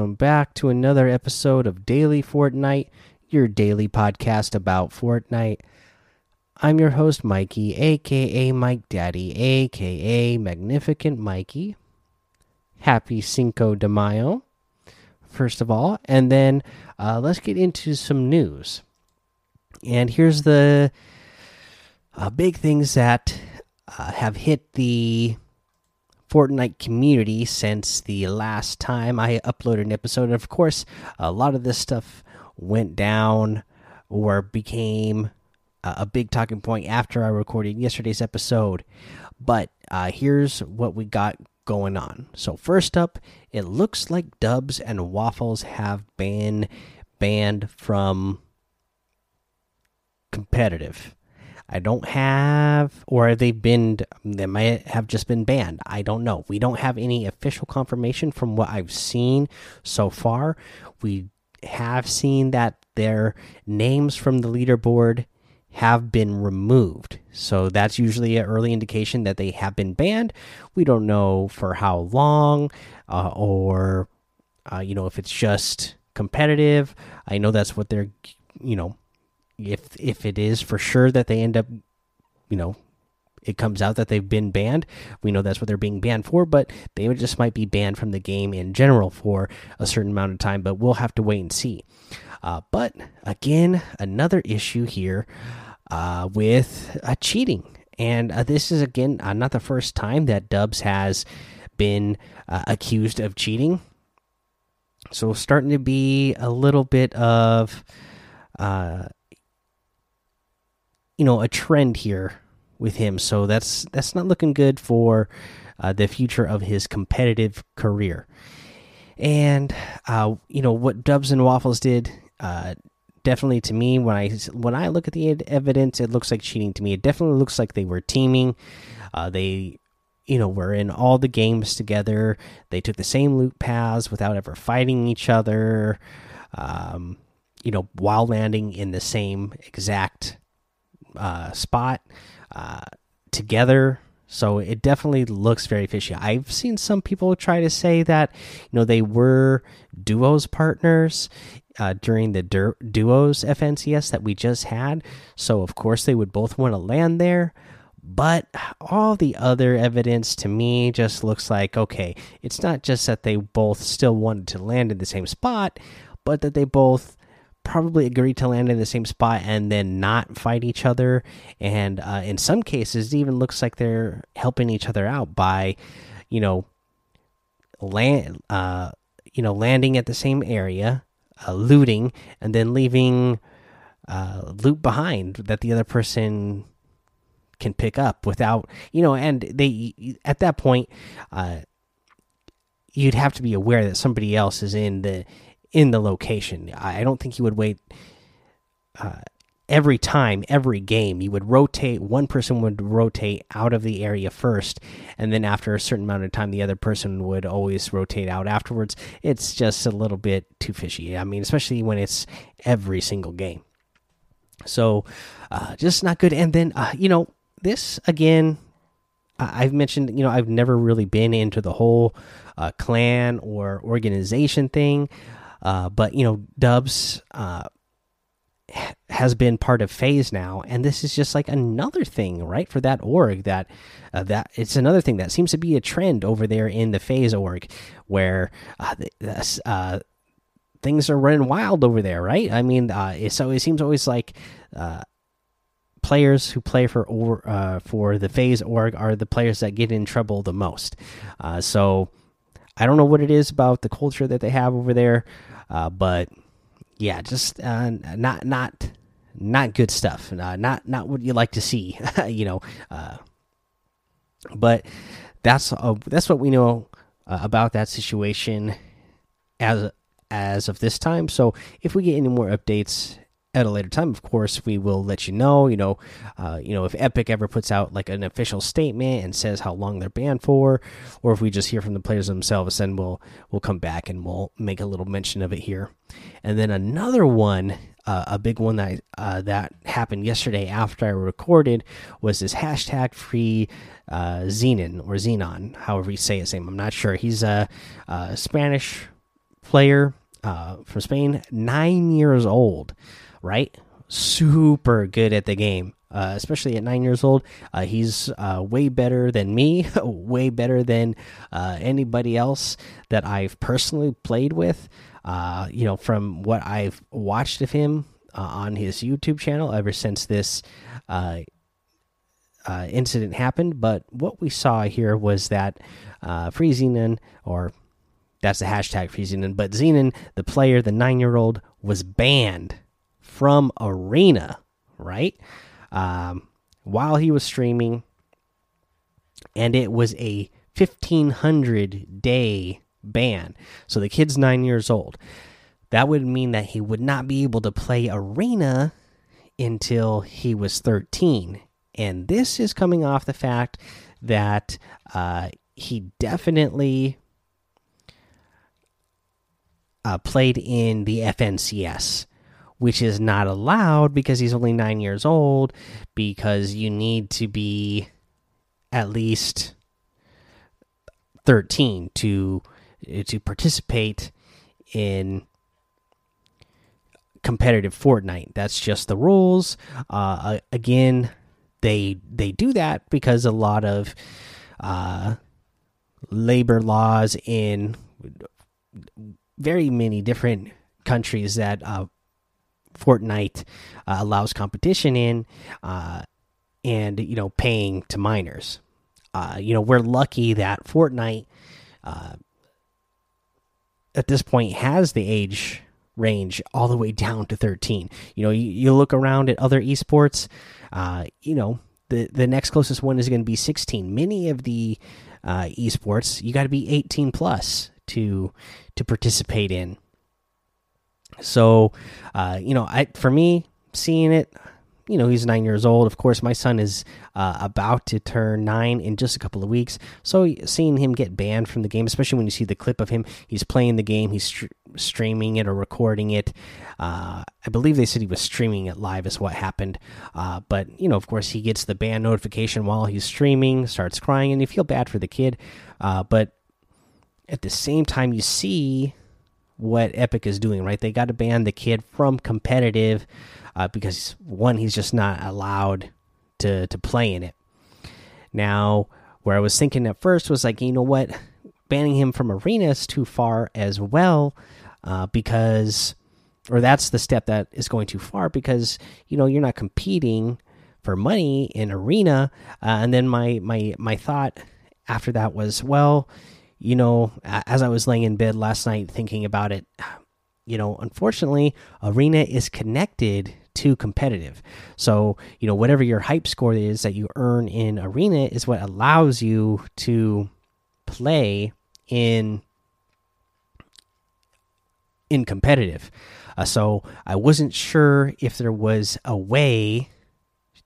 Welcome back to another episode of Daily Fortnite, your daily podcast about Fortnite. I'm your host, Mikey, aka Mike Daddy, aka Magnificent Mikey. Happy Cinco de Mayo, first of all. And then uh, let's get into some news. And here's the uh, big things that uh, have hit the Fortnite community since the last time I uploaded an episode. And of course, a lot of this stuff went down or became a big talking point after I recorded yesterday's episode. But uh, here's what we got going on. So, first up, it looks like Dubs and Waffles have been banned from competitive. I don't have, or they've been, they might have just been banned. I don't know. We don't have any official confirmation from what I've seen so far. We have seen that their names from the leaderboard have been removed. So that's usually an early indication that they have been banned. We don't know for how long uh, or, uh, you know, if it's just competitive. I know that's what they're, you know, if if it is for sure that they end up, you know, it comes out that they've been banned, we know that's what they're being banned for. But they just might be banned from the game in general for a certain amount of time. But we'll have to wait and see. Uh, but again, another issue here uh, with uh, cheating, and uh, this is again uh, not the first time that Dubs has been uh, accused of cheating. So starting to be a little bit of you know a trend here with him. So that's that's not looking good for uh, the future of his competitive career. And uh, you know what Dubs and Waffles did. Uh, definitely to me, when I when I look at the evidence, it looks like cheating to me. It definitely looks like they were teaming. Uh, they you know were in all the games together. They took the same loot paths without ever fighting each other. Um, you know, while landing in the same exact uh, spot uh, together. So it definitely looks very fishy. I've seen some people try to say that you know they were duos partners uh, during the duos FNCS that we just had. So of course they would both want to land there. But all the other evidence to me just looks like okay, it's not just that they both still wanted to land in the same spot, but that they both probably agreed to land in the same spot and then not fight each other. And uh, in some cases, it even looks like they're helping each other out by, you know, land, uh, you know, landing at the same area, uh, looting, and then leaving uh, loot behind that the other person can pick up without, you know, and they at that point. Uh, you'd have to be aware that somebody else is in the in the location. I don't think he would wait uh, every time, every game. You would rotate, one person would rotate out of the area first, and then after a certain amount of time, the other person would always rotate out afterwards. It's just a little bit too fishy. I mean, especially when it's every single game. So, uh, just not good. And then, uh, you know, this again, I've mentioned, you know, I've never really been into the whole uh, clan or organization thing. Uh, but you know, Dubs uh, has been part of FaZe now, and this is just like another thing, right? For that org, that uh, that it's another thing that seems to be a trend over there in the FaZe org, where uh, uh, things are running wild over there, right? I mean, so it seems always like players who play for or uh, for the FaZe org are the players that get in trouble the most. Uh, so I don't know what it is about the culture that they have over there, uh, but yeah, just uh, not not not good stuff. Uh, not not what you like to see, you know. Uh, but that's uh, that's what we know about that situation as as of this time. So if we get any more updates at a later time of course we will let you know you know uh, you know if epic ever puts out like an official statement and says how long they're banned for or if we just hear from the players themselves then we'll we'll come back and we'll make a little mention of it here and then another one uh, a big one that uh, that happened yesterday after I recorded was this hashtag free uh, Xenon or Xenon, however you say his name. I'm not sure. He's a, a Spanish player uh, from Spain, nine years old, right? Super good at the game. Uh, especially at nine years old. Uh, he's uh, way better than me, way better than uh, anybody else that I've personally played with. Uh, you know, from what I've watched of him uh, on his YouTube channel ever since this incident happened. But what we saw here was that uh, Xenon, or that's the hashtag Free Xenon, but Zenon, the player, the nine year old, was banned from Arena, right? um, while he was streaming, and it was a 1500 day ban. So the kid's nine years old. That would mean that he would not be able to play Arena until he was 13. And this is coming off the fact that uh, he definitely uh, played in the FNCS which is not allowed because he's only nine years old, because you need to be at least 13 to to participate in competitive Fortnite. That's just the rules. Uh, again, they they do that because a lot of uh, labor laws in very many different countries that uh, Fortnite uh, allows competition in, uh, and you know paying to minors. Uh, you know we're lucky that Fortnite uh, at this point has the age range all the way down to 13. You know you, you look around at other esports, uh, you know the the next closest one is going to be 16. Many of the uh, esports you got to be 18 plus to to participate in. So, uh, you know, I for me seeing it, you know, he's nine years old. Of course, my son is uh, about to turn nine in just a couple of weeks. So, seeing him get banned from the game, especially when you see the clip of him, he's playing the game, he's streaming it or recording it. Uh, I believe they said he was streaming it live, is what happened. Uh, but you know, of course, he gets the ban notification while he's streaming, starts crying, and you feel bad for the kid. Uh, but at the same time, you see what Epic is doing, right? They got to ban the kid from competitive uh, because one, he's just not allowed to to play in it. Now, where I was thinking at first was like, you know what, banning him from arena is too far as well, uh, because, or that's the step that is going too far because you know you're not competing for money in arena. Uh, and then my my my thought after that was, well, you know, as I was laying in bed last night thinking about it, you know, unfortunately, Arena is connected to competitive. So, you know, whatever your hype score is that you earn in Arena is what allows you to play in in competitive. Uh, so, I wasn't sure if there was a way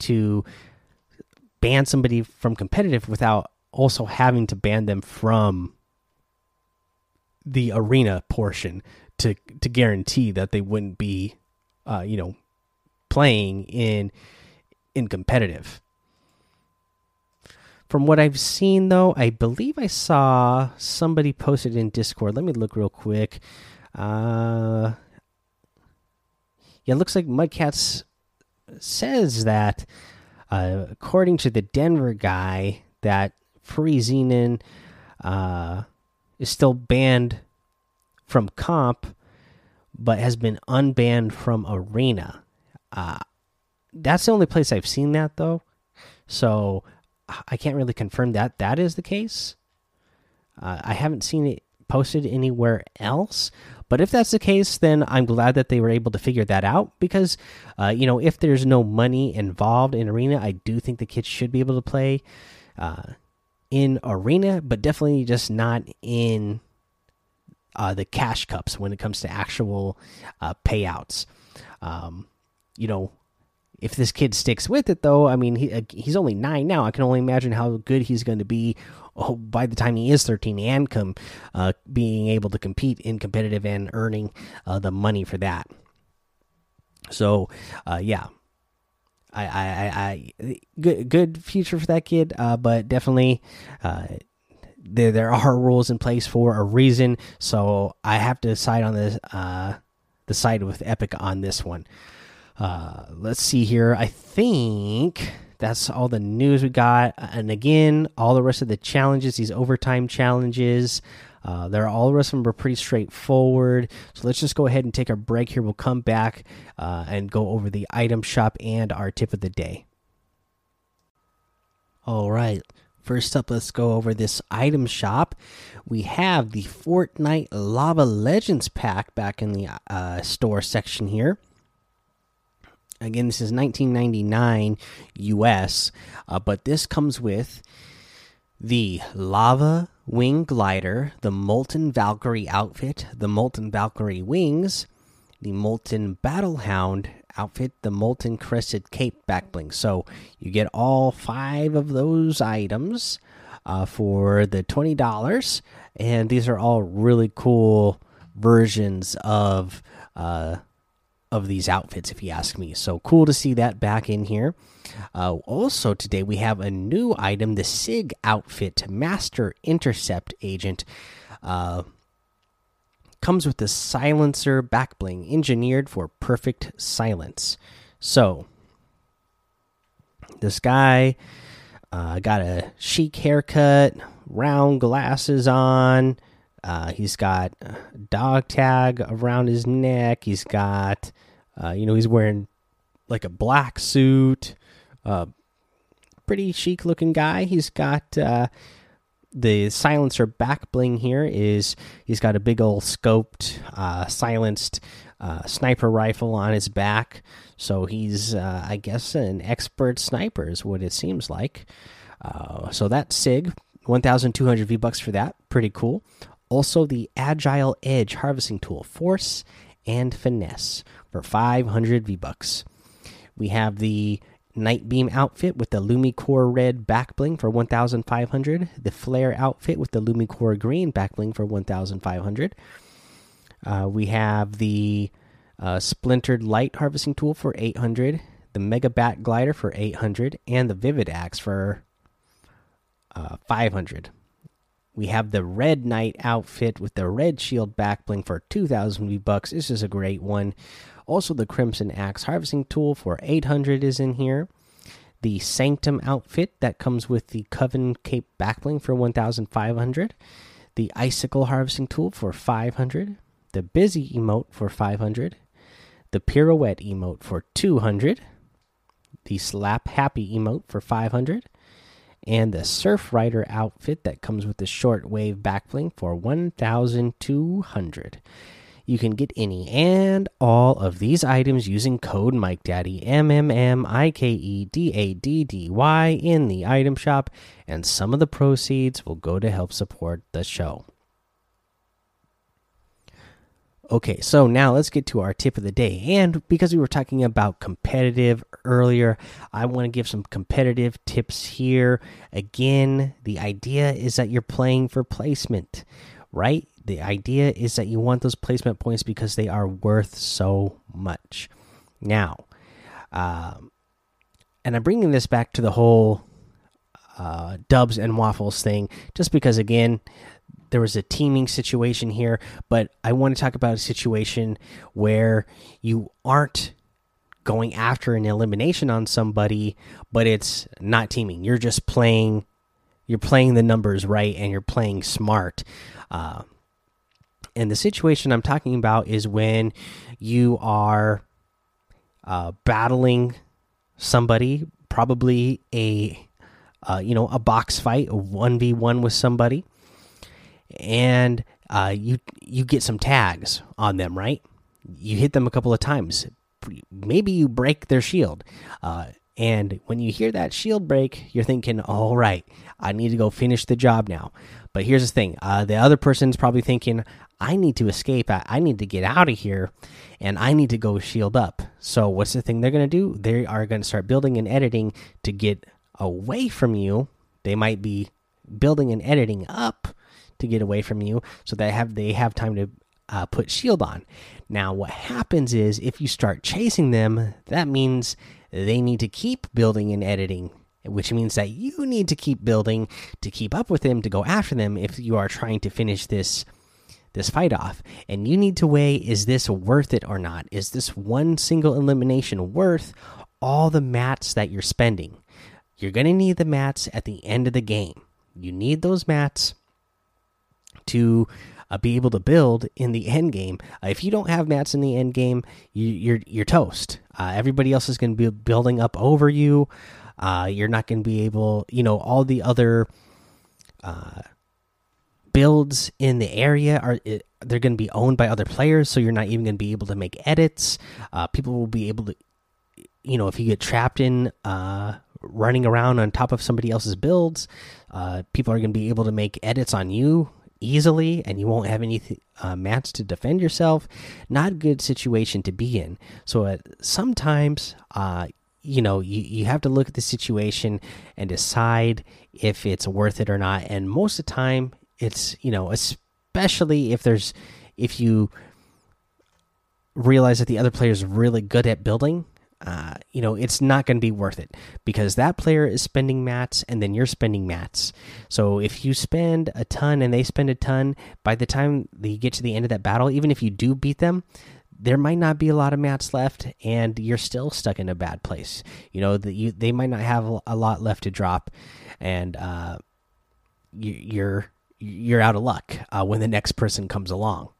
to ban somebody from competitive without also having to ban them from the arena portion to to guarantee that they wouldn't be, uh, you know, playing in in competitive. From what I've seen, though, I believe I saw somebody posted in Discord. Let me look real quick. Uh, yeah, it looks like Mudcats says that, uh, according to the Denver guy, that Free Xenon, uh, is still banned from comp, but has been unbanned from arena. Uh, that's the only place I've seen that though, so I can't really confirm that that is the case. Uh, I haven't seen it posted anywhere else. But if that's the case, then I'm glad that they were able to figure that out because, uh, you know, if there's no money involved in arena, I do think the kids should be able to play. Uh, in arena, but definitely just not in uh, the cash cups when it comes to actual uh, payouts. Um, you know, if this kid sticks with it, though, I mean, he, uh, he's only nine now. I can only imagine how good he's going to be oh, by the time he is 13 and come uh, being able to compete in competitive and earning uh, the money for that. So, uh, yeah, I, I, I, good, good future for that kid. Uh, but definitely, uh, there there are rules in place for a reason. So I have to side on this uh, the side with Epic on this one. Uh, let's see here. I think that's all the news we got. And again, all the rest of the challenges, these overtime challenges, uh, they're all the rest of them are pretty straightforward. So let's just go ahead and take a break here. We'll come back uh, and go over the item shop and our tip of the day. All right. First up, let's go over this item shop. We have the Fortnite Lava Legends pack back in the uh, store section here. Again, this is 1999 US, uh, but this comes with the Lava Wing Glider, the Molten Valkyrie outfit, the Molten Valkyrie wings, the Molten Battlehound outfit, the Molten Crested Cape backbling. So you get all five of those items uh, for the twenty dollars, and these are all really cool versions of uh, of these outfits, if you ask me. So cool to see that back in here. Uh, also, today we have a new item the SIG outfit Master Intercept Agent. Uh, comes with the silencer backbling engineered for perfect silence. So, this guy uh, got a chic haircut, round glasses on. Uh, he's got dog tag around his neck. He's got, uh, you know, he's wearing like a black suit. Uh, pretty chic looking guy. He's got uh, the silencer back bling here. Is he's got a big old scoped, uh, silenced uh, sniper rifle on his back. So he's, uh, I guess, an expert sniper is what it seems like. Uh, so that Sig, 1,200 V bucks for that. Pretty cool. Also, the Agile Edge harvesting tool, Force and Finesse for 500 V bucks. We have the Nitebeam outfit with the Lumicore red back bling for 1500. The Flare outfit with the Lumicore green back bling for 1500. Uh, we have the uh, Splintered Light harvesting tool for 800. The Mega Bat glider for 800. And the Vivid Axe for uh, 500. We have the Red Knight outfit with the red shield back bling for 2000 V bucks. This is a great one. Also, the Crimson Axe harvesting tool for 800 is in here. The Sanctum outfit that comes with the Coven Cape backbling for 1500. The Icicle harvesting tool for 500. The Busy emote for 500. The Pirouette emote for 200. The Slap Happy emote for 500 and the Surf Rider outfit that comes with the shortwave backbling for 1200. You can get any and all of these items using code Mike Daddy M M M I K E D A D D Y in the item shop, and some of the proceeds will go to help support the show. Okay, so now let's get to our tip of the day. And because we were talking about competitive earlier, I want to give some competitive tips here. Again, the idea is that you're playing for placement, right? The idea is that you want those placement points because they are worth so much. Now, um, and I'm bringing this back to the whole uh, dubs and waffles thing, just because, again, there was a teaming situation here, but I want to talk about a situation where you aren't going after an elimination on somebody, but it's not teaming. You're just playing. You're playing the numbers right, and you're playing smart. Uh, and the situation I'm talking about is when you are uh, battling somebody, probably a uh, you know a box fight, a one v one with somebody, and uh, you you get some tags on them, right? You hit them a couple of times. Maybe you break their shield. Uh, and when you hear that shield break, you're thinking, all right, I need to go finish the job now. But here's the thing uh, the other person's probably thinking, I need to escape. I, I need to get out of here and I need to go shield up. So, what's the thing they're going to do? They are going to start building and editing to get away from you. They might be building and editing up to get away from you so they have they have time to uh, put shield on. Now what happens is if you start chasing them that means they need to keep building and editing which means that you need to keep building to keep up with them to go after them if you are trying to finish this this fight off. And you need to weigh is this worth it or not? Is this one single elimination worth all the mats that you're spending? You're going to need the mats at the end of the game. You need those mats to uh, be able to build in the end game. Uh, if you don't have mats in the end game, you, are you're, you're toast. Uh, everybody else is going to be building up over you. Uh, you're not going to be able, you know, all the other uh, builds in the area are it, they're going to be owned by other players, so you're not even going to be able to make edits. Uh, people will be able to, you know, if you get trapped in running around on top of somebody else's builds, people are going to be able to make edits on you easily and you won't have any uh, mats to defend yourself not a good situation to be in. So uh, sometimes uh, you know you, you have to look at the situation and decide if it's worth it or not. And most of the time it's you know especially if there's if you realize that the other player is really good at building uh, you know, it's not going to be worth it because that player is spending mats and then you're spending mats. So if you spend a ton and they spend a ton, by the time you get to the end of that battle, even if you do beat them, there might not be a lot of mats left and you're still stuck in a bad place. You know, that you they might not have a lot left to drop and uh, you, you're you're out of luck uh, when the next person comes along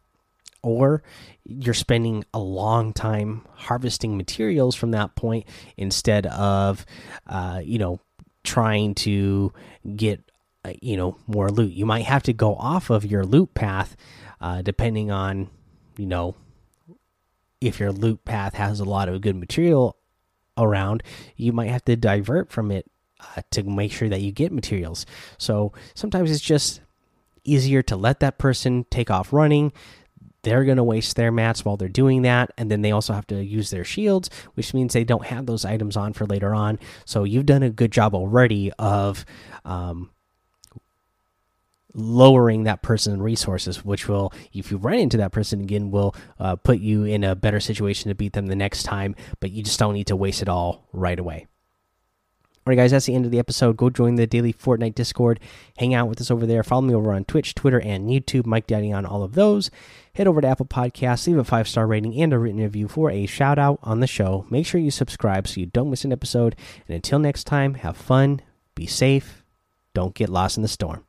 or you're spending a long time harvesting materials from that point instead of uh, you know trying to get uh, you know more loot. You might have to go off of your loot path uh, depending on you know if your loot path has a lot of good material around you might have to divert from it uh, to make sure that you get materials. So sometimes it's just easier to let that person take off running they're going to waste their mats while they're doing that and then they also have to use their shields which means they don't have those items on for later on. So you've done a good job already of um, lowering that person's resources which will if you run into that person again will uh, put you in a better situation to beat them the next time but you just don't need to waste it all right away all right, guys, that's the end of the episode. Go join the daily Fortnite Discord. Hang out with us over there. Follow me over on Twitch, Twitter, and YouTube. Mike Daddy on all of those. Head over to Apple Podcasts, leave a five star rating and a written review for a shout out on the show. Make sure you subscribe so you don't miss an episode. And until next time, have fun, be safe, don't get lost in the storm.